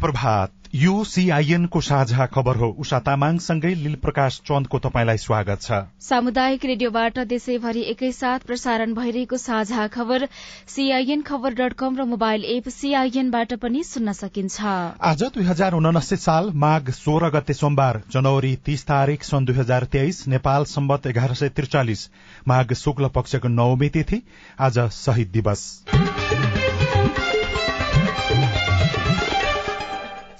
प्रभात यो सीआईएनको साझा खबर हो। उषा तामाङसँगै लील प्रकाश चन्दको तपाईँलाई स्वागत छ। सामुदायिक रेडियोबाट देशैभरि एकैसाथ प्रसारण भइरहेको साझा खबर सीआईएन खबर डट कम र मोबाइल एप सीआईएनबाट पनि सुन्न सकिन्छ। आज दुई हजार उनासी साल माघ सोह्र गते सोमबार जनवरी तीस तारीक सन् दुई हजार तेइस नेपाल सम्बत एघार सय त्रिचालिस माघ शुक्ल पक्षको नवमी तिथि आज शहीद दिवस।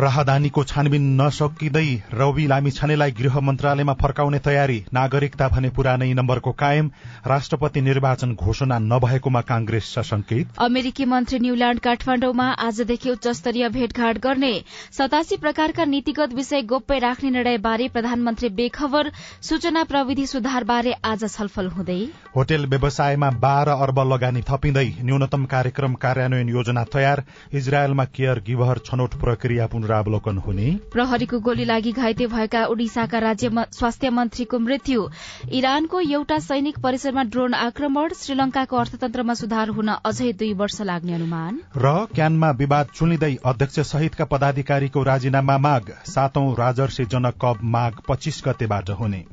राहदानीको छानबिन नसकिँदै रवि लामिछानेलाई गृह मन्त्रालयमा फर्काउने तयारी नागरिकता भने पुरानै नम्बरको कायम राष्ट्रपति निर्वाचन घोषणा नभएकोमा कांग्रेस सशंकित अमेरिकी मन्त्री न्यूल्याण्ड काठमाडौँमा आजदेखि उच्च स्तरीय भेटघाट गर्ने सतासी प्रकारका नीतिगत विषय गोप्य राख्ने निर्णयबारे प्रधानमन्त्री बेखबर सूचना प्रविधि सुधारबारे आज छलफल हुँदै। होटेल व्यवसायमा बाह्र अर्ब लगानी थपिँदै न्यूनतम कार्यक्रम कार्यान्वयन योजना तयार इजरायलमा केयर गिभर छनौट प्रक्रिया पुनरावलोकन हुने। प्रहरीको गोली लागि घाइते भएका ओडिसाका राज्य स्वास्थ्य मन्त्रीको मृत्यु। इरानको एउटा सैनिक परिसरमा ड्रोन आक्रमण श्रीलंकाको अर्थतन्त्रमा सुधार हुन अझै दुई वर्ष लाग्ने अनुमान। र क्यानमा विवाद चुलिँदै अध्यक्ष सहितका पदाधिकारीको राजीनामा माग। सातौं राजर्षि जनक कप माघ पच्चीस गतेबाट हुने।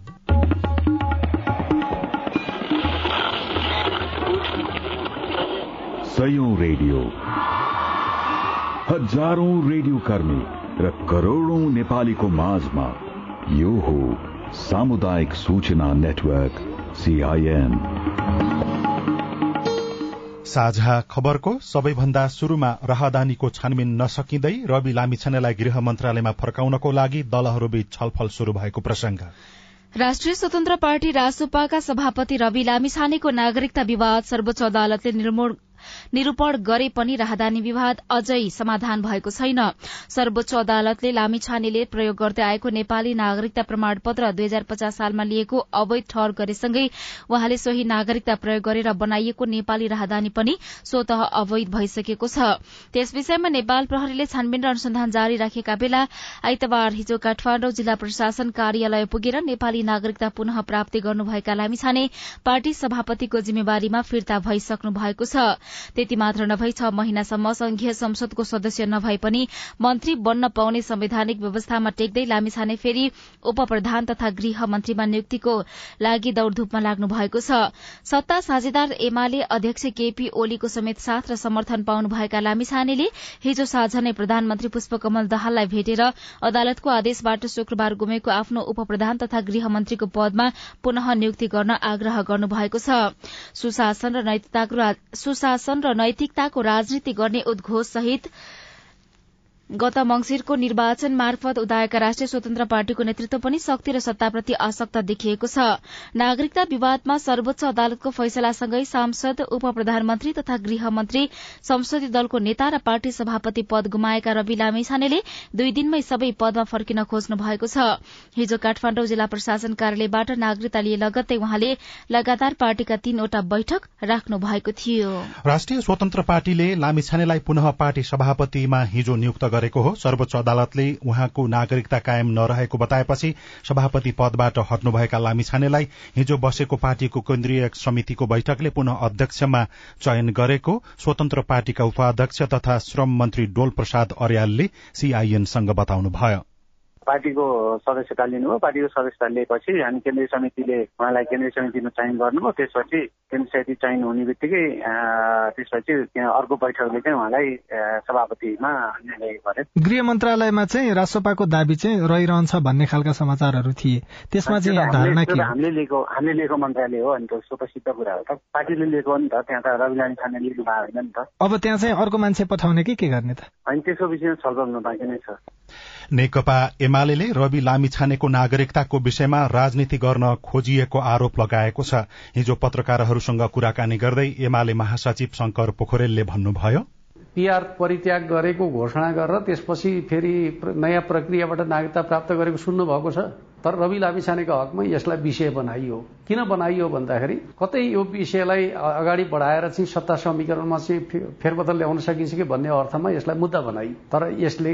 रेडियो। हजारौं रेडियो कर्मी र करोड़ौं नेपालीको माझमा यो हो सामुदायिक सूचना नेटवर्क सीआईएन साझा खबरको सबैभन्दा शुरूमा राहदानीको छानबिन नसकिँदै रवि लामिछानेलाई गृह मन्त्रालयमा फर्काउनको लागि दलहरूबीच छलफल शुरू भएको प्रसंग राष्ट्रिय स्वतन्त्र पार्टी रासोपाका सभापति रवि लामिछानेको नागरिकता विवाद सर्वोच्च अदालतले निर्मूल निरूपण गरे पनि राहदानी विवाद अझै समाधान भएको छैन। सर्वोच्च अदालतले लामिछानेले प्रयोग गर्दै आएको नेपाली नागरिकता प्रमाणपत्र दुई हजार पचास सालमा लिएको अवैध ठहर गरेसँगै वहाँले सोही नागरिकता प्रयोग गरेर बनाइएको नेपाली राहदानी पनि स्वत अवैध भइसकेको छ। त्यस विषयमा नेपाल प्रहरीले छानबिन र अनुसन्धान जारी राखेका बेला आइतबार हिजो काठमाडौँ जिल्ला प्रशासन कार्यालय पुगेर नेपाली नागरिकता पुनः प्राप्ति गर्नुभएका लामिछाने पार्टी सभापतिको जिम्मेवारीमा फिर्ता भइसक्नु भएको छ। त्यति मात्र नभई छ महिनासम्म संघीय संसदको सदस्य नभए पनि मन्त्री बन्न पाउने संवैधानिक व्यवस्थामा टेक्दै लामिछाने फेरि उप प्रधान तथा गृह मन्त्रीमा नियुक्तिको लागि दौड़धूपमा लाग्नु भएको छ। सत्ता साझेदार एमाले अध्यक्ष केपी ओलीको समेत साथ र समर्थन पाउनुभएका लामिछानेले हिजो साँझ नै प्रधानमन्त्री पुष्पकमल दहाललाई भेटेर अदालतको आदेशबाट शुक्रबार गुमेको आफ्नो उप प्रधान तथा गृह मन्त्रीको पदमा पुनः नियुक्ति गर्न आग्रह गर्नुभएको छ। सुशासन र नैतिकताको शासन र नैतिकताको राजनीति गर्ने उद्घोष सहित गत मंगिरको निर्वाचन मार्फत उदाएका राष्ट्रिय स्वतन्त्र पार्टीको नेतृत्व पनि शक्ति र सत्ताप्रति आसक्त देखिएको छ। नागरिकता विवादमा सर्वोच्च अदालतको फैसलासँगै सांसद उप प्रधानमन्त्री तथा गृहमन्त्री संसदीय दलको नेता र पार्टी सभापति पद गुमाएका रवि लामिछानेले दुई दिनमै सबै पदमा फर्किन खोज्नु भएको छ। हिजो काठमाडौँ जिल्ला प्रशासन कार्यालयबाट नागरिकता लिए लगत्तै उहाँले लगातार पार्टीका तीनवटा बैठक राख्नु भएको थियो। राष्ट्रिय स्वतन्त्र पार्टीले लामिछानेलाई पुनः पार्टी सभापतिमा हिजो नियुक्त गरेको हो। सर्वोच्च अदालतले उहाँको नागरिकता कायम नरहेको बताएपछि सभापति पदबाट हट्नुभएका लामिछानेलाई हिजो बसेको पार्टीको केन्द्रीय समितिको बैठकले पुनः अध्यक्षमा चयन गरेको स्वतन्त्र पार्टीका उपाध्यक्ष तथा श्रम मन्त्री डोल प्रसाद अर्यालले सीआईएनसँग बताउनुभयो। पार्टीको सदस्यता लिनुभयो। पार्टीको सदस्यता लिएपछि हामी केन्द्रीय समितिले उहाँलाई केन्द्रीय समितिमा चयन गर्नुभयो। त्यसपछि केन्द्रीय समिति चयन हुने बित्तिकै त्यसपछि अर्को बैठकले चाहिँ उहाँलाई सभापतिमा निर्णय गरे गृह मन्त्रालयमा चाहिँ राजसपाको दावी चाहिँ रहिरहन्छ भन्ने खालका समाचारहरू थिए। त्यसमा चाहिँ धारणा के हामीले लिएको हामीले लिएको मन्त्रालय हो अनि त सो त सिद्ध कुरा हो त। पार्टीले लिएको नि त। त्यहाँ त रविलानी खाने लिनु भएको होइन नि त। अब त्यहाँ चाहिँ अर्को मान्छे पठाउने कि के गर्ने त? अनि त्यसको विषयमा छलफल हुनु बाँकी नै छ। नेकपा एमाले रवि लामिछानेको नागरिकताको विषयमा राजनीति गर्न खोजिएको आरोप लगाएको छ। हिजो पत्रकारहरूसँग कुराकानी गर्दै एमाले महासचिव शंकर पोखरेलले भन्नुभयो पिआर परित्याग गरेको घोषणा गरेर त्यसपछि फेरि नयाँ प्रक्रियाबाट नागरिकता प्राप्त गरेको सुन्नु भएको छ। तर रवि लामिछानेको हकमा यसलाई विषय बनाइयो। किन बनाइयो भन्दाखेरि कतै यो विषयलाई अगाडि बढाएर चाहिँ सत्ता समीकरणमा चाहिँ फेरबदल ल्याउन सकिन्छ कि भन्ने अर्थमा यसलाई मुद्दा बनाइयो। तर यसले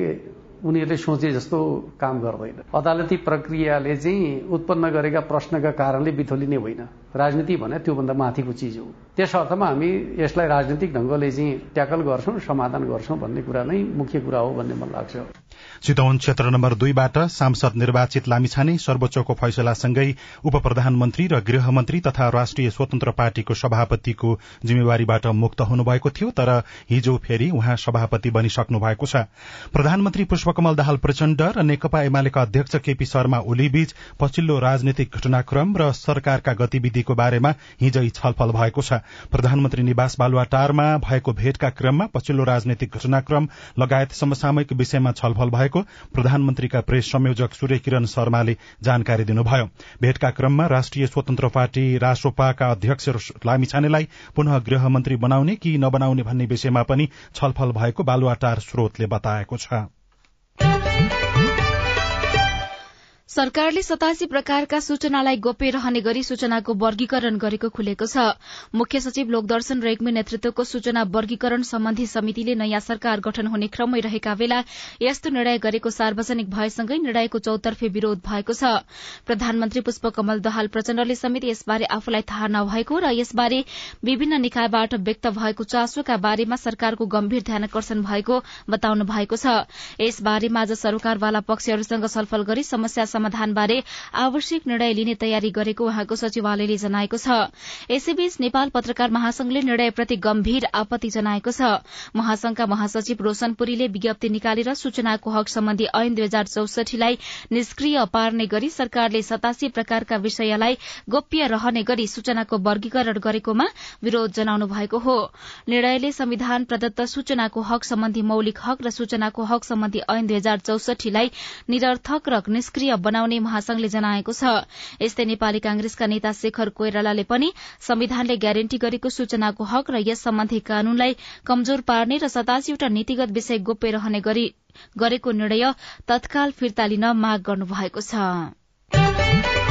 उनीहरूले सोचे जस्तो काम गर्दैन। अदालती प्रक्रियाले चाहिँ उत्पन्न गरेका प्रश्नका कारणले बिथोलिने होइन। राजनीति भने त्योभन्दा माथिको चिज हो। त्यस अर्थमा हामी यसलाई राजनीतिक ढंगले चाहिँ ट्याकल गर्छौं समाधान गर्छौं भन्ने कुरा नै मुख्य कुरा हो भन्ने मलाई लाग्छ। चितवन क्षेत्र नम्बर दुईबाट सांसद निर्वाचित लामिछाने सर्वोच्चको फैसलासँगै उप प्रधानमन्त्री र गृहमन्त्री तथा राष्ट्रिय स्वतन्त्र पार्टीको सभापतिको जिम्मेवारीबाट मुक्त हुनुभएको थियो तर हिजो फेरि उहाँ सभापति बनिसक्नु भएको छ। प्रधानमन्त्री पुष्पकमल दाहाल प्रचण्ड र नेकपा एमालेका अध्यक्ष केपी शर्मा ओलीबीच पछिल्लो राजनीतिक घटनाक्रम र सरकारका गतिविधिको बारेमा हिजै छलफल भएको छ। प्रधानमन्त्री निवास बालुवाटारमा भएको भेटका क्रममा पछिल्लो राजनीतिक घटनाक्रम लगायत समसामयिक विषयमा छलफल भएको भएको प्रधानमन्त्रीका प्रेस संयोजक सूर्य किरण शर्माले जानकारी दिनुभयो। भेटका क्रममा राष्ट्रिय स्वतन्त्र पार्टी रासोपाका अध्यक्ष लामिछानेलाई पुनः गृहमन्त्री बनाउने कि नबनाउने भन्ने विषयमा पनि छलफल भएको बालुवाटार स्रोतले बताएको छ। सरकारले सतासी प्रकारका सूचनालाई गोप्य रहने गरी सूचनाको वर्गीकरण गरेको खुलेको छ। मुख्य सचिव लोकदर्शन रेग्मी नेतृत्वको सूचना वर्गीकरण सम्बन्धी समितिले नयाँ सरकार गठन हुने क्रममै रहेका बेला यस्तो निर्णय गरेको सार्वजनिक भएसँगै निर्णयको चौतर्फे विरोध भएको छ। प्रधानमन्त्री पुष्पकमल दहाल प्रचण्डले समेत यसबारे आफूलाई थाहा नभएको र यसबारे विभिन्न निकायबाट व्यक्त भएको चासोका बारेमा सरकारको गम्भीर ध्यानकर्षण भएको बताउनु भएको छ। यसबारेमा आज सरकारवाला पक्षहरूसँग छलफल गरी समस्या समाधानबारे आवश्यक निर्णय लिने तयारी गरेको उहाँको सचिवालयले जनाएको छ। यसैबीच नेपाल पत्रकार महासंघले निर्णयप्रति गम्भीर आपत्ति जनाएको छ। महासंघका महासचिव रोशनपुरीले विज्ञप्ति निकालेर सूचनाको हक सम्बन्धी ऐन दुई हजार चौसठीलाई निष्क्रिय पार्ने गरी सरकारले सतासी प्रकारका विषयलाई गोप्य रहने गरी सूचनाको वर्गीकरण गरेकोमा विरोध जनाउनु भएको हो। निर्णयले संविधान प्रदत्त सूचनाको हक सम्बन्धी मौलिक हक र सूचनाको हक सम्बन्धी ऐन दुई हजार चौसठीलाई निरर्थक र निष्क्रिय बनाउने महासंघले जनाएको छ। यस्तै नेपाली कांग्रेसका नेता शेखर कोइरालाले पनि संविधानले ग्यारेन्टी गरेको सूचनाको हक र यस सम्बन्धी कानूनलाई कमजोर पार्ने र सतासीवटा नीतिगत विषय गोप्य रहने गरेको निर्णय तत्काल फिर्ता लिन माग गर्नुभएको छ।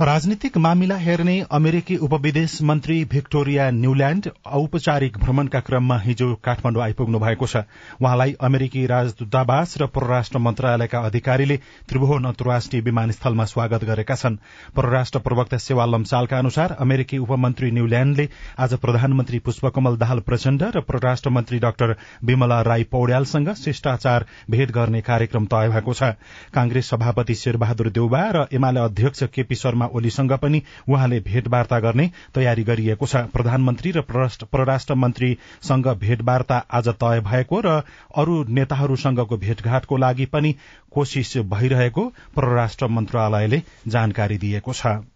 राजनीतिक मामिला हेर्ने अमेरिकी उपविदेश मन्त्री भिक्टोरिया न्यूल्याण्ड औपचारिक भ्रमणका क्रममा हिजो काठमाण्डु आइपुग्नु भएको छ। उहाँलाई अमेरिकी राजदूतावास र परराष्ट्र मन्त्रालयका अधिकारीले त्रिभुवन अन्तर्राष्ट्रिय विमानस्थलमा स्वागत गरेका छन्। परराष्ट्र प्रवक्ता सेवा लम्सालका अनुसार अमेरिकी उपमन्त्री न्यूल्याण्डले आज प्रधानमन्त्री पुष्पकमल दाहाल प्रचण्ड र परराष्ट्र मन्त्री डाक्टर विमला राई पौड्यालसँग शिष्टाचार भेट गर्ने कार्यक्रम तय भएको छ। कांग्रेस सभापति शेरबहादुर देउबा र एमाले अध्यक्ष केपी शर्मा शर्मा ओलीसँग पनि उहाँले भेटवार्ता गर्ने तयारी गरिएको छ। प्रधानमन्त्री र परराष्ट्र मन्त्रीसँग भेटवार्ता आज तय भएको र अरू नेताहरूसँगको भेटघाटको लागि पनि कोशिश भइरहेको परराष्ट्र मन्त्रालयले जानकारी दिएको छ।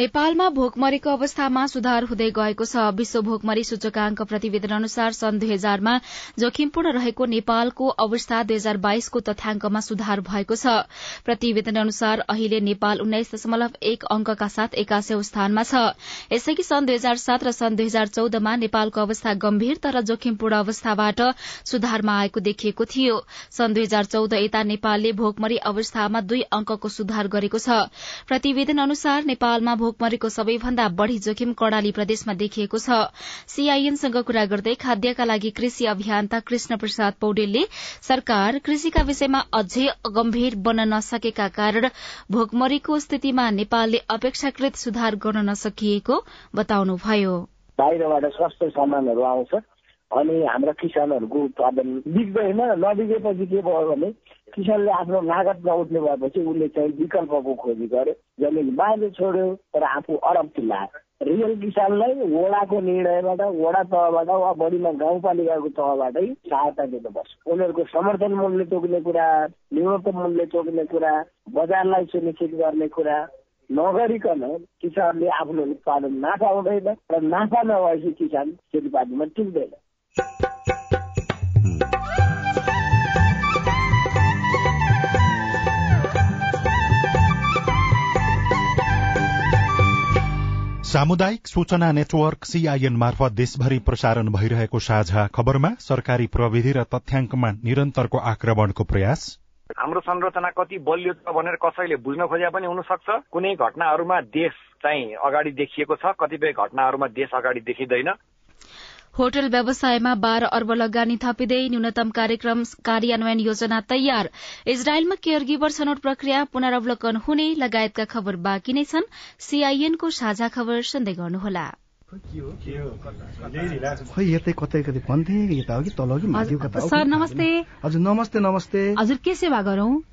नेपालमा भोकमरीको अवस्थामा सुधार हुँदै गएको छ। विश्व भोकमरी सूचकांक प्रतिवेदन अनुसार सन् दुई हजारमा जोखिमपूर्ण रहेको नेपालको अवस्था दुई हजार बाइसको तथ्याङ्कमा सुधार भएको छ। प्रतिवेदन अनुसार अहिले नेपाल उन्नाइस दशमलव एक अंकका साथ एकासी स्थानमा छ। यसैकी सन् दुई हजार सात र सन् दुई हजार चौधमा नेपालको अवस्था गम्भीर तर जोखिमपूर्ण अवस्थाबाट सुधारमा आएको देखिएको थियो। सन् दुई हजार चौध यता नेपालले भोकमरी अवस्थामा दुई अंकको सुधार गरेको छ। प्रतिवेदन अनुसार नेपालमा भोकमरीको सबैभन्दा बढ़ी जोखिम कर्णाली प्रदेशमा देखिएको छ। सीआईएनसँग कुरा गर्दै खाद्यका लागि कृषि अभियन्ता कृष्ण प्रसाद पौडेलले सरकार कृषिका विषयमा अझै गम्भीर बन्न नसकेका कारण भोकमरीको स्थितिमा नेपालले अपेक्षाकृत सुधार गर्न नसकिएको बताउनुभयो। बाहिरबाट सस्तो सामानहरू आउँछ। अनि हाम्रा किसानहरूको उत्पादन बिग्दैन नबिगेपछि के भयो भने किसानले आफ्नो लागत नउठ्ने भएपछि उसले चाहिँ विकल्पको खोजी गर्यो जमिन बाँझो छोड्यो तर आफू अरब चिल्लायो रियल किसानलाई वडाको निर्णयबाट वडा तहबाट वा बढीमा गाउँपालिकाको तहबाटै सहायता दिनुपर्छ। उनीहरूको समर्थन मूल्य तोक्ने कुरा न्यूनतम मूल्य तोक्ने कुरा बजारलाई सुनिश्चित गर्ने कुरा नगरिकन किसानले आफ्नो उत्पादन नाफा हुँदैन र नाफा नभएपछि किसान खेतीपातीमा टिक्दैन। सामुदायिक सूचना नेटवर्क सीआईएन मार्फत देशभरि प्रसारण भइरहेको साझा खबरमा सरकारी प्रविधि र तथ्याङ्कमा निरन्तरको आक्रमणको प्रयास। हाम्रो संरचना कति बलियो छ भनेर कसैले बुझ्न खोजे पनि हुन सक्छ कुनै घटनाहरूमा देश चाहिँ अगाडि देखिएको छ। कतिपय घटनाहरूमा देश अगाडि देखिँदैन। होटल व्यवसायमा बाह्र अर्ब लगानी थपिँदै न्यूनतम कार्यक्रम कार्यान्वयन योजना तयार। इजरायलमा केयर गिभर छनौट प्रक्रिया पुनरावलोकन हुने लगायतका खबर बाँकी नै छन्। सीआईएनको साझा खबर सुन्दै गर्नुहोला। सर नमस्ते। हजुर नमस्ते नमस्ते। हजुर के सेवा गरौं?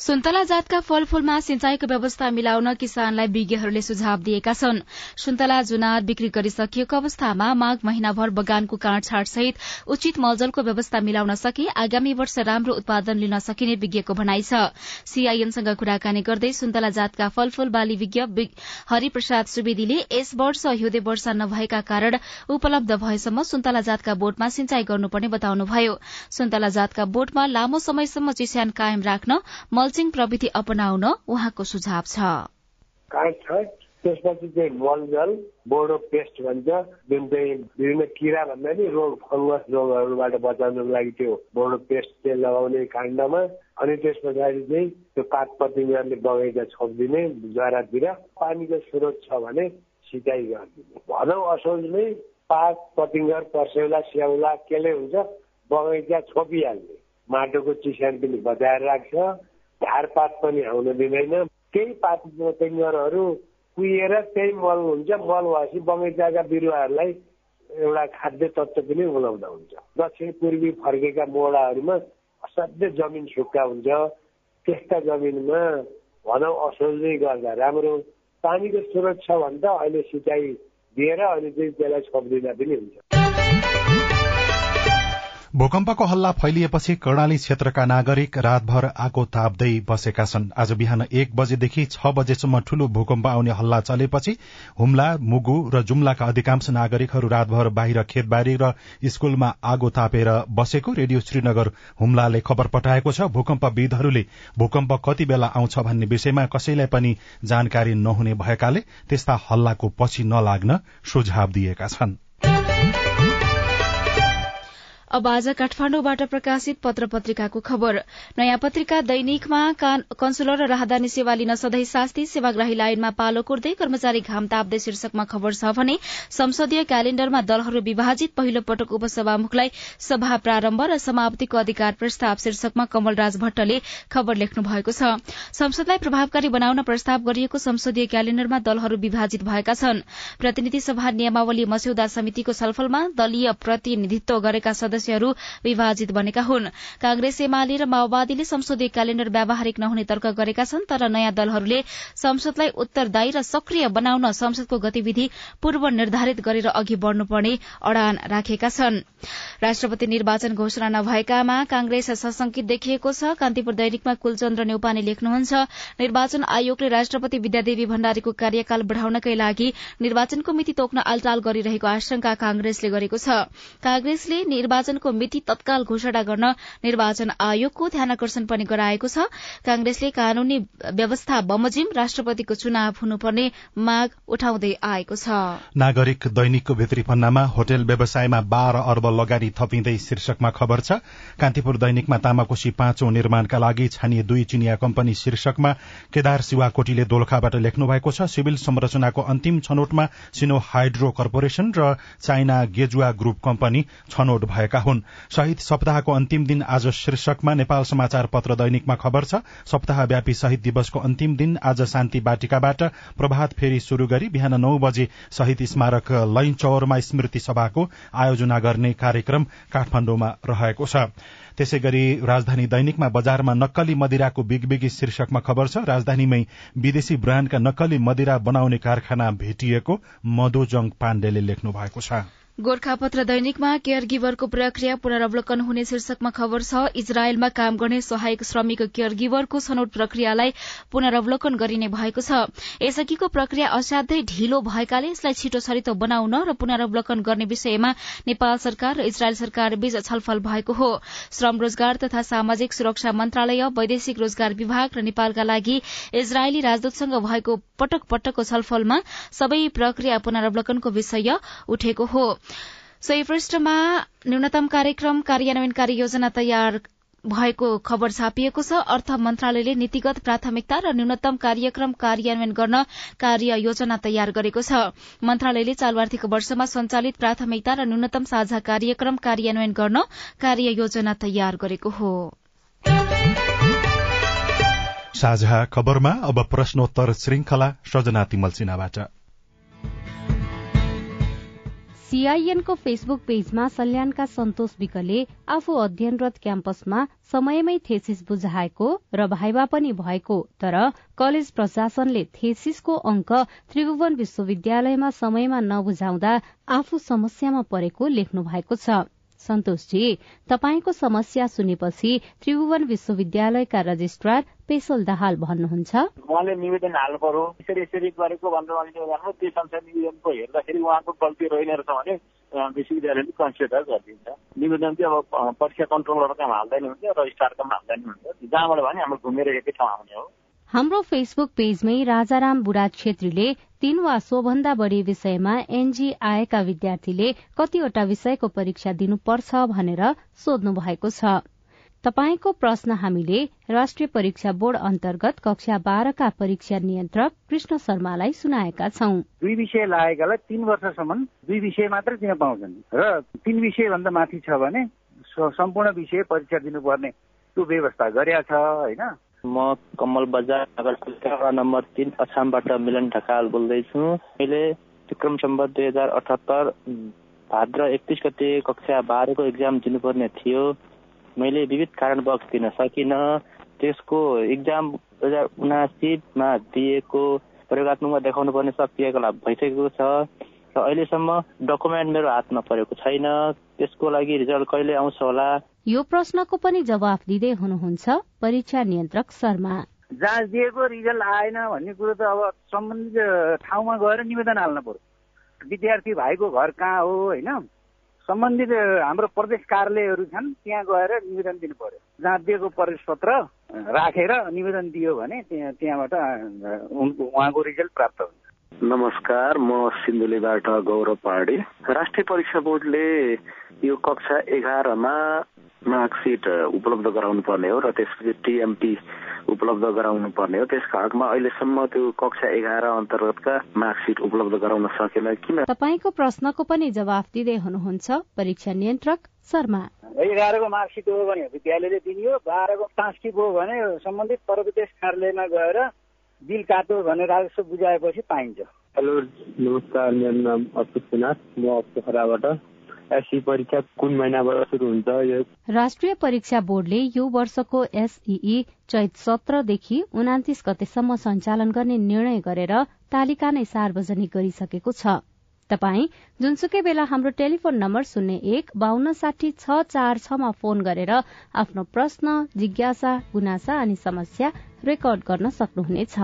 सुन्तला जातका फलफूलमा सिंचाईको व्यवस्था मिलाउन किसानलाई विज्ञहरूले सुझाव दिएका छन्। सुन्तला जुनार बिक्री गरिसकिएको अवस्थामा माघ महिनाभर बगानको काँडछाड सहित उचित मलजलको व्यवस्था मिलाउन सके आगामी वर्ष राम्रो उत्पादन लिन सकिने विज्ञको भनाइ छ। सीआईएनसँग कुराकानी गर्दै सुन्तला जातका फलफूल बाली विज्ञ हरिप्रसाद सुवेदीले यस वर्ष हिउँदे वर्षा नभएका कारण उपलब्ध भएसम्म सुन्तला जातका बोटमा सिंचाई गर्नुपर्ने बताउनुभयो। सुन्तला जातका बोटमा लामो समयसम्म चिस्यान कायम राख्न मल्चिङ प्रविधि अपनाउन उहाँको सुझाव छ। त्यसपछि चाहिँ मलजल बोडो पेस्ट भन्छ जुन चाहिँ विभिन्न किरा भन्दा नि रोग फङ्गस रोगहरूबाट बचाउनको लागि त्यो बोडो पेस्ट चाहिँ लगाउने काण्डमा अनि त्यस पछाडि चाहिँ त्यो पात पतिङहरूले बगैँचा छोपिदिने जरातिर पानीको स्रोत छ भने सिँचाइ गरिदिने। भनौँ असोजमै पात पतिङ्गर पर्सेउला स्याउला केले हुन्छ बगैँचा छोपिहाल्ने। माटोको चिस्यान पनि बचाएर राख्छ। झारपात पनि आउन दिँदैन। केही पात टेङ्गरहरू कुहिएर त्यही मल हुन्छ। मल भएपछि बगैँचाका बिरुवाहरूलाई एउटा खाद्य तत्त्व पनि उलाउँदा हुन्छ। दक्षिण पूर्वी फर्केका मोडाहरूमा असाध्य जमिन सुक्खा हुन्छ। त्यस्ता जमिनमा भनौँ असोजै गर्दा राम्रो। पानीको स्रोत छ भने त अहिले सिँचाइ दिएर अनि चाहिँ त्यसलाई सक्दिँदा पनि हुन्छ। भूकम्पको हल्ला फैलिएपछि कर्णाली क्षेत्रका नागरिक रातभर आगो ताप्दै बसेका छन्। आज बिहान एक बजेदेखि छ बजेसम्म ठूलो भूकम्प आउने हल्ला चलेपछि हुम्ला मुगु र जुम्लाका अधिकांश नागरिकहरू रातभर बाहिर खेतबारी र स्कूलमा आगो तापेर बसेको रेडियो श्रीनगर हुम्लाले खबर पठाएको छ। भूकम्पविदहरूले भूकम्प कति बेला आउँछ भन्ने विषयमा कसैलाई पनि जानकारी नहुने भएकाले त्यस्ता हल्लाको पछि नलाग्न सुझाव दिएका छनृ। अब आज काठमाडौँबाट प्रकाशित पत्र पत्रिकाको खबर। नयाँ पत्रिका दैनिकमा कन्सुलर र राहदानी सेवा लिन सधैँ शास्ति सेवाग्राही लाइनमा पालो कुर्दै कर्मचारी घाम ताप्दै शीर्षकमा खबर छ भने संसदीय क्यालेण्डरमा दलहरू विभाजित पहिलो पटक उपसभामुखलाई सभा प्रारम्भ र समाप्तिको अधिकार प्रस्ताव शीर्षकमा कमलराज भट्टले खबर लेख्नु भएको छ। संसदलाई प्रभावकारी बनाउन प्रस्ताव गरिएको संसदीय क्यालेण्डरमा दलहरू विभाजित भएका छन्। प्रतिनिधि सभा नियमावली मस्यौदा समितिको छलफलमा दलीय प्रतिनिधित्व गरेका सदस्य सदस्यहरू विभाजित बनेका हुन्। कांग्रेस एमाले र माओवादीले संसदीय क्यालेण्डर व्यावहारिक नहुने तर्क गरेका छन् तर नयाँ दलहरूले संसदलाई उत्तरदायी र सक्रिय बनाउन संसदको गतिविधि पूर्व निर्धारित गरेर अघि बढ़नुपर्ने अड़ान राखेका छन्। राष्ट्रपति निर्वाचन घोषणा नभएकामा कांग्रेस सशंकित देखिएको छ। कान्तिपुर दैनिकमा कुलचन्द्र नेउपाने लेख्नुहुन्छ निर्वाचन आयोगले राष्ट्रपति विद्यादेवी भण्डारीको कार्यकाल बढ़ाउनकै लागि निर्वाचनको मिति तोक्न आलटाल गरिरहेको आशंका कांग्रेसले गरेको छ। कांग्रेसले निर्वाचन निर्वाचनको मिति तत्काल घोषणा गर्न निर्वाचन आयोगको ध्यानकर्षण पनि गराएको छ। कांग्रेसले कानूनी व्यवस्था बमोजिम राष्ट्रपतिको चुनाव हुनुपर्ने माग उठाउँदै आएको छ। नागरिक दैनिकको भित्री पन्नामा होटल व्यवसायमा बाह्र अर्ब लगानी थपिँदै शीर्षकमा खबर छ। कान्तिपुर दैनिकमा तामाकोशी पाँचौं निर्माणका लागि छानिए दुई चिनिया कम्पनी शीर्षकमा केदार शिवाकोटीले दोलखाबाट लेख्नु भएको छ। सिविल संरचनाको अन्तिम छनौटमा सिनो हाइड्रो कर्पोरेशन र चाइना गेजुवा ग्रुप कम्पनी छनौट भएका हुन्। शहीद सप्ताहको अन्तिम दिन आज शीर्षकमा नेपाल समाचार पत्र दैनिकमा खबर छ सप्ताहव्यापी शहीद दिवसको अन्तिम दिन आज शान्ति बाटिकाबाट प्रभात फेरी शुरू गरी बिहान नौ बजे शहीद स्मारक लैनचौरमा स्मृति सभाको आयोजना गर्ने कार्यक्रम काठमाण्डुमा रहेको छ। त्यसै गरी राजधानी दैनिकमा बजारमा नक्कली मदिराको बिगबिगी शीर्षकमा खबर छ राजधानीमै विदेशी ब्राण्डका नक्कली मदिरा बनाउने कारखाना भेटिएको मधुजङ पाण्डेले लेख्नु भएको छ। गोर्खापत्र दैनिकमा केयर गिभरको प्रक्रिया पुनरावलोकन हुने शीर्षकमा खबर छ इजरायलमा काम गर्ने सहायक श्रमिक केयर गिभरको छनौट प्रक्रियालाई पुनरावलोकन गरिने भएको छ। यसअघिको प्रक्रिया असाध्यै ढिलो भएकाले यसलाई छिटो छरितो बनाउन र पुनरावलोकन गर्ने विषयमा नेपाल सरकार र इजरायल सरकार बीच छलफल भएको हो। श्रम रोजगार तथा सामाजिक सुरक्षा मन्त्रालय वैदेशिक रोजगार विभाग र नेपालका लागि इजरायली राजदूतसँग भएको पटक पटकको छलफलमा सबै प्रक्रिया पुनरावलोकनको विषय उठेको हो। सोही पृष्ठमा न्यूनतम कार्यक्रम कार्यान्वयन कार्ययोजना तयार भएको खबर छापिएको छ। अर्थ मन्त्रालयले नीतिगत प्राथमिकता र न्यूनतम कार्यक्रम कार्यान्वयन गर्न कार्य योजना तयार गरेको छ। मन्त्रालयले चालु आर्थिक वर्षमा सञ्चालित प्राथमिकता र न्यूनतम साझा कार्यक्रम कार्यान्वयन गर्न कार्य योजना तयार गरेको हो। साझा खबरमा अब प्रश्नोत्तर श्रृंखला सजना तिमल सिन्हाबाट। सीआईएनको फेसबुक पेजमा सल्यानका सन्तोष विकले आफू अध्ययनरत क्याम्पसमा समयमै थेसिस बुझाएको र भाइबा पनि भएको तर कलेज प्रशासनले थेसिसको अंक त्रिभुवन विश्वविद्यालयमा समयमा नबुझाउँदा आफू समस्यामा परेको लेख्नु भएको छ। सन्तोषजी तपाईँको समस्या सुनेपछि त्रिभुवन विश्वविद्यालयका रजिस्ट्रार पेशल दाहाल भन्नुहुन्छ। उहाँले निवेदन हाल्नु पर्यो यसरी यसरी गरेको भनेर उहाँले त्यो संसार निवेदनको हेर्दाखेरि उहाँको गल्ती रहेन रहेछ भने विश्वविद्यालयले कन्सिडर गरिदिन्छ। निवेदन चाहिँ अब परीक्षा कन्ट्रोलरको हाल्दैन हुन्छ रजिस्ट्रारको हाल्दैन हुन्छ। जहाँबाट भने हाम्रो घुमेर एकै ठाउँ आउने हो। हाम्रो फेसबुक पेजमै राजाराम बुढाज छेत्रीले तीन वा सोभन्दा बढ़ी विषयमा एनजी आएका विद्यार्थीले कतिवटा विषयको परीक्षा दिनुपर्छ भनेर सोध्नु भएको छ। तपाईँको प्रश्न हामीले राष्ट्रिय परीक्षा बोर्ड अन्तर्गत कक्षा बाह्रका परीक्षा नियन्त्रक कृष्ण शर्मालाई सुनाएका छौं। दुई विषय लागेकालाई तीन वर्षसम्म दुई विषय मात्रै दिन पाउँछन् र तीन विषय भन्दा माथि छ भने सम्पूर्ण विषय परीक्षा दिनुपर्ने त्यो व्यवस्था गरेका छ होइन? म कमल बजार नगरपालिका नम्बर तिन अछामबाट मिलन ढकाल बोल्दैछु। मैले विक्रम सम्बत दुई हजार अठहत्तर भाद्र एकतिस गते कक्षा बाह्रको इक्जाम दिनुपर्ने थियो। मैले विविध कारणवश दिन सकिनँ त्यसको इक्जाम दुई हजार उनासीमा दिएको प्रयोगत्मकमा देखाउनु पर्ने सब क्रियाकलाप भइसकेको छ। र अहिलेसम्म डकुमेन्ट मेरो हातमा परेको छैन। त्यसको लागि रिजल्ट कहिले आउँछ होला? यो प्रश्नको पनि जवाफ दिँदै हुनुहुन्छ परीक्षा नियन्त्रक शर्मा। जाँच दिएको रिजल्ट आएन भन्ने कुरो त अब सम्बन्धित ठाउँमा गएर निवेदन हाल्नु पर्यो विद्यार्थी भाइको घर कहाँ हो होइन? सम्बन्धित हाम्रो प्रदेश कार्यालयहरू छन् त्यहाँ गएर निवेदन दिनु पर्यो जहाँ दिएको प्रवेश पत्र राखेर निवेदन दियो भने त्यहाँ त्यहाँबाट उहाँको रिजल्ट प्राप्त हुन्छ। नमस्कार म सिन्धुलीबाट गौरव पहाडी राष्ट्रिय परीक्षा बोर्डले यो कक्षा एघारमा मार्कसिट उपलब्ध गराउनु पर्ने हो र त्यसपछि टिएमपी उपलब्ध गराउनु पर्ने हो। त्यसको हकमा अहिलेसम्म त्यो कक्षा एघार अन्तर्गतका मार्कसिट उपलब्ध गराउन सकेन। किन? तपाईँको प्रश्नको पनि जवाफ दिँदै हुनुहुन्छ परीक्षा नियन्त्रक शर्मा। एघारको मार्कसिट हो भने विद्यालयले दिने हो बाह्रको ट्रान्सक्रिप हो भने सम्बन्धित प्रदेश कार्यालयमा गएर बिल काट्यो भने राजस्व बुझाएपछि पाइन्छ। हेलो नमस्कार मेरो नाम अशोक सुनाथ म पोखराबाट एसई परीक्षा कुन महिनाबाट सुरु हुन्छ यो राष्ट्रिय परीक्षा बोर्डले यो वर्षको एसईई चैत सत्रदेखि उनातिस गतेसम्म सञ्चालन गर्ने निर्णय गरेर तालिका नै सार्वजनिक गरिसकेको छ। तपाई जुनसुकै बेला हाम्रो टेलिफोन नम्बर शून्य एक बान्न साठी छ चार छमा फोन गरेर आफ्नो प्रश्न जिज्ञासा गुनासा अनि समस्या रेकर्ड गर्न सक्नुहुनेछ।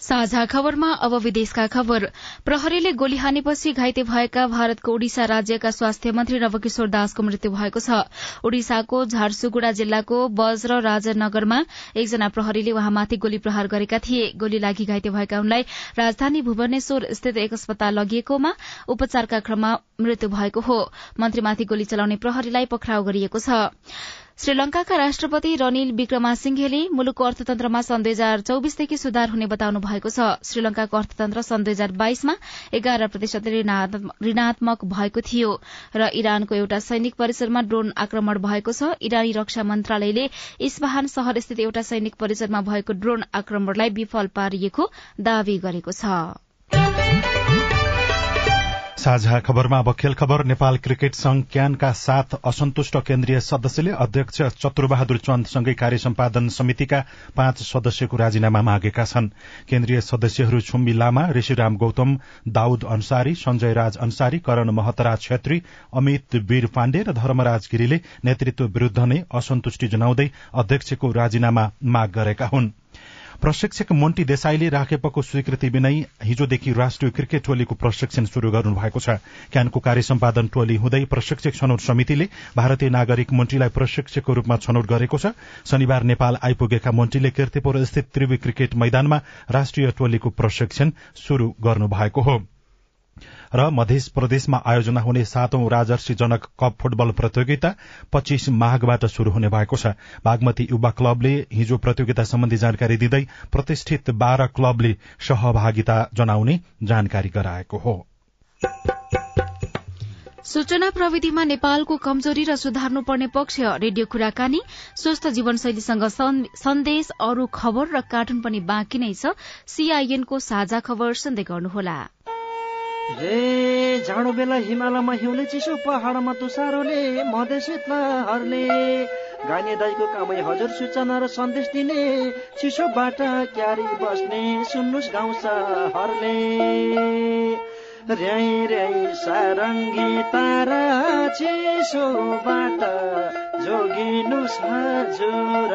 साझा खबरमा अब विदेशका खबर। प्रहरीले गोली हानेपछि घाइते भएका भारतको ओडिसा राज्यका स्वास्थ्य मन्त्री नवकिशोर दासको मृत्यु भएको छ। ओडिसाको झारसुगुडा जिल्लाको वज्र राजनगरमा एकजना प्रहरीले उहाँमाथि गोली प्रहार गरेका थिए। गोली लागि घाइते भएका उनलाई राजधानी भुवनेश्वर स्थित एक अस्पताल लगिएकोमा उपचारका क्रममा मृत्यु भएको हो। मन्त्रीमाथि गोली चलाउने प्रहरीलाई पक्राउ गरिएको छ। श्रीलंकाका राष्ट्रपति रनिल विक्रमासिंघेले मुलुकको अर्थतन्त्रमा सन् दुई हजार चौबिसदेखि सुधार हुने बताउनु भएको छ। श्रीलंकाको अर्थतन्त्र सन् दुई हजार बाइसमा एघार प्रतिशत ऋणात्मक भएको थियो र इरानको एउटा सैनिक परिसरमा ड्रोन आक्रमण भएको छ। इरानी रक्षा मन्त्रालयले इस्पाहान शहर स्थित एउटा सैनिक परिसरमा भएको ड्रोन आक्रमणलाई विफल पारिएको दावी गरेको छ। साझा खबरमा अब खेल खबर। नेपाल क्रिकेट संघ क्यानका साथ असन्तुष्ट केन्द्रीय सदस्यले अध्यक्ष चतुरबहादुर चन्दसँगै कार्य सम्पादन समितिका पाँच सदस्यको राजीनामा मागेका छन्। केन्द्रीय सदस्यहरू छुम्बी लामा ऋषिराम गौतम दाउद अन्सारी संजय राज अन्सारी करण महतराज छेत्री अमित वीर पाण्डे र धर्मराज गिरीले नेतृत्व विरूद्ध नै असन्तुष्टि जनाउँदै अध्यक्षको राजीनामा माग गरेका हुन्। प्रशिक्षक मोन्टी देसाईले राखेपको स्वीकृति बिनै हिजोदेखि राष्ट्रिय क्रिकेट टोलीको प्रशिक्षण शुरू गर्नु भएको छ। क्यानको कार्य सम्पादन टोली हुँदै प्रशिक्षक छनौट समितिले भारतीय नागरिक मोन्टीलाई प्रशिक्षकको रूपमा छनौट गरेको छ। शनिबार नेपाल आइपुगेका मोन्टीले किर्तिपुर स्थित त्रिवी क्रिकेट मैदानमा राष्ट्रिय टोलीको प्रशिक्षण शुरू गर्नु भएको हो। र मध्य प्रदेशमा आयोजना हुने सातौं राजर्षि जनक कप फुटबल प्रतियोगिता पच्चीस माघबाट शुरू हुने भएको छ। बागमती युवा क्लबले हिजो प्रतियोगिता सम्बन्धी जानकारी दिँदै प्रतिष्ठित बाह्र क्लबले सहभागिता जनाउने जानकारी गराएको हो। सूचना प्रविधिमा नेपालको कमजोरी र सुधार्नुपर्ने पक्ष रेडियो कुराकानी स्वस्थ जीवनशैलीसँग सन्देश अरू खबर र कार्टुन पनि बाँकी नै छ। सीआईएनको साझा खबर सुन्दै गर्नुहोला। रे जाडो बेला हिमालयमा हिउँले चिसो पहाडमा तुसारोले मधेसितहरूले गाइने दाईको कामै हजुर सूचना र सन्देश दिने चिसोबाट क्यारी बस्ने सुन्नुहोस् गाउँछ हरले र्याई र्याई सारङ्गी तारा चिसोबाट जोगिनुहोस् हजुर।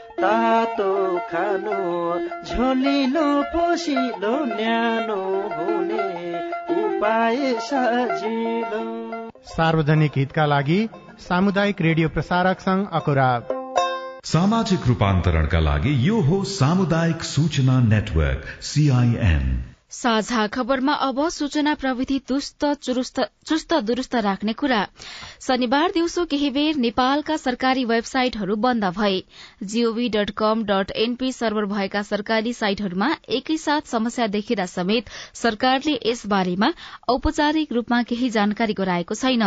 तातो खानु झोलिलो पोसिलो न्यानो हुने उपाय सजिलो। सार्वजनिक हितका लागि सामुदायिक रेडियो प्रसारक संघ अकुराब। सामाजिक रूपान्तरणका लागि यो हो सामुदायिक सूचना नेटवर्क सीआईएन साझा खबरमा अब सूचना प्रविधि चुस्त दुरूस्त राख्ने कुरा। शनिबार दिउँसो केही बेर नेपालका सरकारी वेबसाइटहरू बन्द भए। GOV dot com dot NP server भएका सरकारी साइटहरूमा एकैसाथ समस्या देखिँदा समेत सरकारले यस बारेमा औपचारिक रूपमा केही जानकारी गराएको छैन।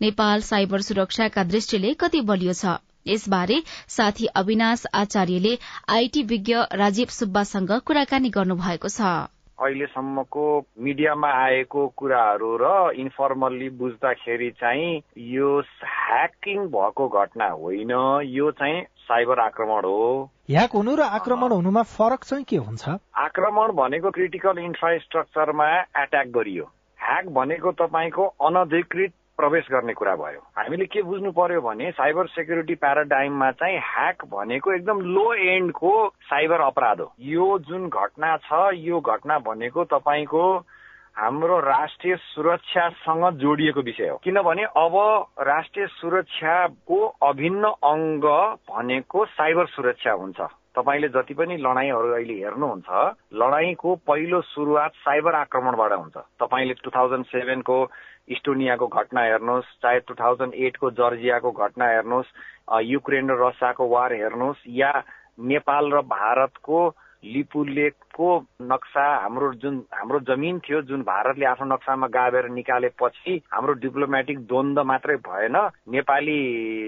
नेपाल साइबर सुरक्षाका दृष्टिले कति बलियो छ। यसबारे साथी अविनाश आचार्यले आईटी विज्ञ राजीव सुब्बासँग कुराकानी गर्नुभएको छ। अहिलेसम्मको मिडियामा आएको कुराहरू र इन्फर्मल्ली बुझ्दाखेरि चाहिँ यो ह्याकिङ भएको घटना होइन यो चाहिँ साइबर आक्रमण हो। ह्याक हुनु र आक्रमण हुनुमा फरक चाहिँ के हुन्छ? आक्रमण भनेको क्रिटिकल इन्फ्रास्ट्रक्चरमा एट्याक गरियो। ह्याक भनेको तपाईँको अनधिकृत प्रवेश गर्ने कुरा भयो। हामीले के बुझ्नु पर्यो भने साइबर सेक्युरिटी प्याराडाइममा चाहिँ ह्याक भनेको एकदम लो एन्डको साइबर अपराध हो। यो जुन घटना छ यो घटना भनेको तपाईँको हाम्रो राष्ट्रिय सुरक्षासँग जोडिएको विषय हो। किनभने अब राष्ट्रिय सुरक्षाको अभिन्न अङ्ग भनेको साइबर सुरक्षा हुन्छ। तपाईँले जति पनि लडाईँहरू अहिले हेर्नुहुन्छ लडाईँको पहिलो सुरुवात साइबर आक्रमणबाट हुन्छ। तपाईँले टु थाउजन्ड सेभेनको इस्टोनियाको घटना हेर्नुहोस् चाहे टु थाउजन्ड एटको जर्जियाको घटना हेर्नुहोस् युक्रेन र रसियाको वार हेर्नुहोस् या नेपाल र भारतको लिपु लेकको नक्सा हाम्रो जुन हाम्रो जमिन थियो जुन भारतले आफ्नो नक्सामा गाबेर निकालेपछि हाम्रो डिप्लोमेटिक द्वन्द मात्रै भएन। नेपाली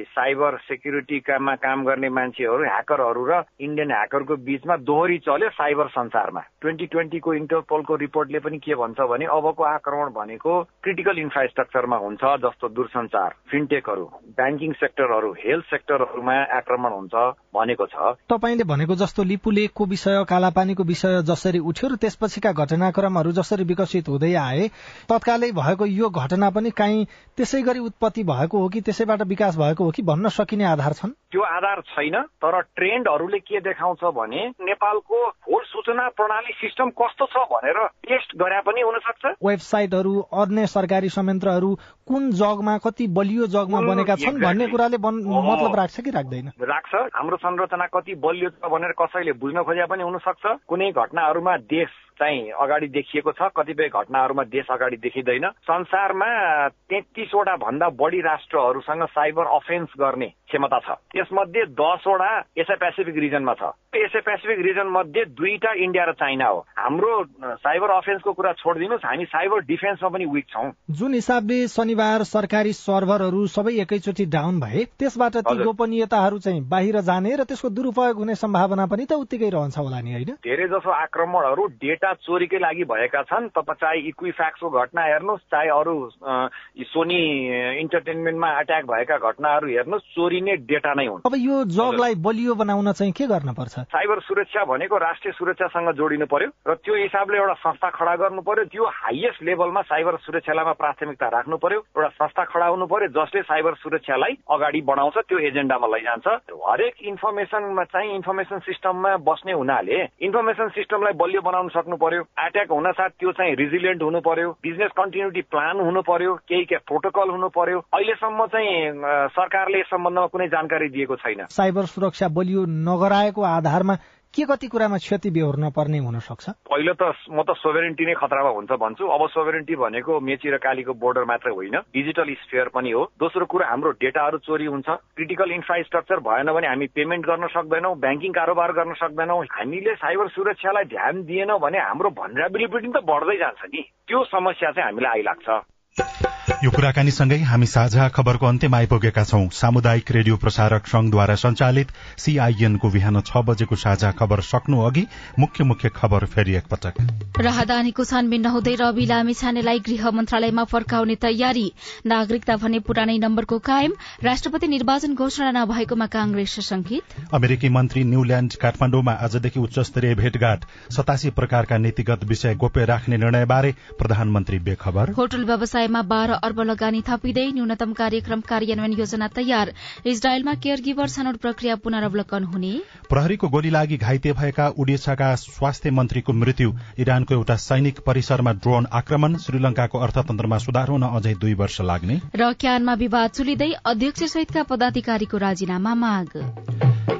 साइबर सेक्युरिटीकामा काम गर्ने मान्छेहरू ह्याकरहरू र इन्डियन ह्याकरको बीचमा दोहोरी चल्यो साइबर संसारमा। ट्वेन्टी ट्वेन्टीको इन्टरपोलको रिपोर्टले पनि के भन्छ भने अबको आक्रमण भनेको क्रिटिकल इन्फ्रास्ट्रक्चरमा हुन्छ जस्तो दूरसञ्चार फिनटेकहरू ब्याङ्किङ सेक्टरहरू हेल्थ सेक्टरहरूमा आक्रमण हुन्छ भनेको छ। तपाईँले भनेको जस्तो लिपुलेकको विषय कालापानीको विषय जसरी उठ्यो र त्यसपछिका घटनाक्रमहरू जसरी विकसित हुँदै आए तत्कालै भएको यो घटना पनि काहीँ त्यसै गरी उत्पत्ति भएको हो कि त्यसैबाट विकास भएको हो कि भन्न सकिने आधार छन्? त्यो आधार छैन तर ट्रेन्डहरूले के देखाउँछ भने नेपालको होल सूचना प्रणाली सिस्टम कस्तो छ भनेर टेस्ट गरे पनि हुन सक्छ वेबसाइटहरू अन्य सरकारी संयन्त्रहरू कुन जगमा कति बलियो जगमा बनेका छन् भन्ने कुराले मतलब राख्छ कि राख्दैन? राख्छ। हाम्रो संरचना कति बलियो छ भनेर कसैले बुझ्न खोजे पनि हुन सक्छ कुनै घटनाहरूमा देश चाहिँ अगाडि देखिएको छ। कतिपय घटनाहरूमा देश अगाडि देखिँदैन। संसारमा तेत्तिसवटा भन्दा बढी राष्ट्रहरूसँग साइबर अफेन्स गर्ने क्षमता छ। त्यसमध्ये दसवटा एसिया पेसिफिक रिजनमा छ। एसिया पेसिफिक रिजन मध्ये दुईटा इन्डिया र चाइना हो। हाम्रो साइबर अफेन्सको कुरा छोडिदिनुहोस्। हामी साइबर डिफेन्समा पनि विक छौँ। जुन हिसाबले शनिबार सरकारी सर्भरहरू सबै एकैचोटि डाउन भए त्यसबाट ती गोपनीयताहरू चाहिँ बाहिर जाने र त्यसको दुरुपयोग हुने सम्भावना पनि त उत्तिकै रहन्छ होला नि होइन? धेरै जसो आक्रमणहरू डेटा चोरीकै लागि भएका छन् तपाईँ चाहे इक्विफ्याक्सको घटना हेर्नुहोस् चाहे अरू सोनी इन्टरटेनमेन्टमा अट्याक भएका घटनाहरू हेर्नुहोस् चोरिने डेटा नै हुन्। अब यो जगलाई बलियो बनाउन चाहिँ के गर्न पर्छ? साइबर सुरक्षा भनेको राष्ट्रिय सुरक्षासँग जोडिनु पर्यो र त्यो हिसाबले एउटा संस्था खडा गर्नु पर्यो त्यो हाइएस्ट लेभलमा साइबर सुरक्षालाई प्राथमिकता राख्नु पर्यो एउटा संस्था खडा हुनु पर्यो जसले साइबर सुरक्षालाई अगाडि बढाउँछ त्यो एजेन्डामा लैजान्छ। हरेक इन्फर्मेसनमा चाहिँ इन्फर्मेसन सिस्टममा बस्ने हुनाले इन्फर्मेसन सिस्टमलाई बलियो बनाउन सक्नु पर्यो एट्याक हुन साथ त्यो चाहिँ रिजिलियन्ट हुनु पर्यो बिजनेस कन्टिन्युटी प्लान हुनु पर्यो केही प्रोटोकल हुनु पर्यो अहिलेसम्म चाहिँ सरकारले यस सम्बन्धमा कुनै जानकारी दिएको छैन। साइबर सुरक्षा बलियो नगराएको आधारमा के कति कुरामा क्षति बेहोर्न पर्ने हुन सक्छ पहिलो त म त सोभरेन्टी नै खतरामा हुन्छ भन्छु। अब सोभरेन्टी भनेको मेची र कालीको बोर्डर मात्रै होइन। डिजिटल स्फेयर पनि हो। दोस्रो कुरा हाम्रो डेटाहरू चोरी हुन्छ। क्रिटिकल इन्फ्रास्ट्रक्चर भएन भने हामी पेमेन्ट गर्न सक्दैनौँ ब्याङ्किङ कारोबार गर्न सक्दैनौँ। हामीले साइबर सुरक्षालाई ध्यान दिएनौँ भने हाम्रो भनरेबिलिटी त बढ्दै जान्छ नि। त्यो समस्या चाहिँ हामीलाई आइलाग्छ। यो कुराकानीसँगै हामी साझा खबरको अन्त्यमा आइपुगेका छौं। सामुदायिक रेडियो प्रसारक संघद्वारा संचालित सीआईएनको बिहान छ बजेको साझा खबर सक्नु अघि मुख्य मुख्य खबर फेरि एकपटक। राहदानीको छानबिन नहुँदै रवि लामी छानेलाई गृह मन्त्रालयमा फर्काउने तयारी। नागरिकता भने पुरानै नम्बरको कायम। राष्ट्रपति निर्वाचन घोषणा नभएकोमा कांग्रेस शंकित अमेरिकी मन्त्री न्यूल्याण्ड काठमाण्डुमा आजदेखि उच्चस्तरीय भेटघाट। सतासी प्रकारका नीतिगत विषय गोप्य राख्ने निर्णयबारे प्रधानमन्त्री बेखबर। होटल व्यवसायमा बाह्र अर्ब लगानी थपिँदै न्यूनतम कार्यक्रम कार्यान्वयन योजना तयार। इजरायलमा केयर गिभर छनौट प्रक्रिया पुनरावलोकन हुने। प्रहरीको गोली लागि घाइते भएका उडिसाका स्वास्थ्य मन्त्रीको मृत्यु। इरानको एउटा सैनिक परिसरमा ड्रोन आक्रमण श्रीलंकाको अर्थतन्त्रमा सुधार हुन अझै दुई वर्ष लाग्ने। र क्यानमा विवाद चुलिँदै अध्यक्ष सहितका पदाधिकारीको राजीनामा माग।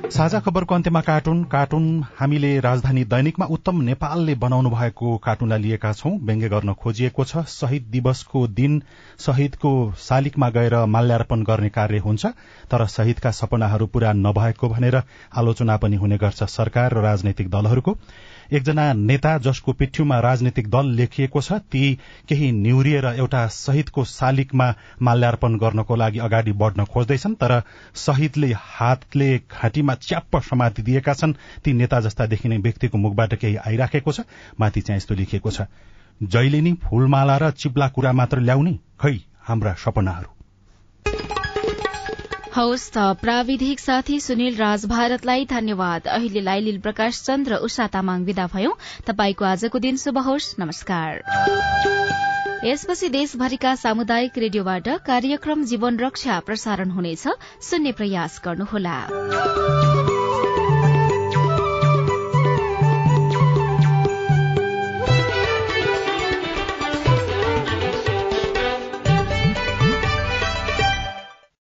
साझा खबरको अन्त्यमा कार्टुन। कार्टुन हामीले राजधानी दैनिकमा उत्तम नेपालले बनाउनु भएको कार्टुनलाई लिएका छौं। व्यङ्ग्य गर्न खोजिएको छ। शहीद दिवसको दिन शहीदको शालिगमा गएर माल्यार्पण गर्ने कार्य हुन्छ तर शहीदका सपनाहरू पूरा नभएको भनेर आलोचना पनि हुने गर्छ सरकार र राजनैतिक दलहरूको। एकजना नेता जसको पिठ्यूमा राजनीतिक दल लेखिएको छ ती केही निहुरिएर एउटा शहीदको शालिगमा माल्यार्पण गर्नको लागि अगाडि बढ़न खोज्दैछन् तर शहीदले हातले घाँटीमा च्याप्प समातिदिएका छन्। ती नेता जस्ता देखिने व्यक्तिको मुखबाट केही आइराखेको छ माथि चाहिँ यस्तो लेखिएको छ। जहिले नि फूलमाला र चिप्ला कुरा मात्र ल्याउने खै हाम्रा सपनाहरू। हवस् त प्राविधिक साथी सुनिल राज भारतलाई धन्यवाद। अहिलेलाई लील प्रकाश चन्द्र उषा तामाङ विदा भयौं। तपाईँको आजको दिन शुभ होस्। नमस्कार। यसपछि देशभरिका सामुदायिक रेडियोबाट कार्यक्रम जीवन रक्षा प्रसारण हुनेछ। सुन्ने प्रयास गर्नुहोला।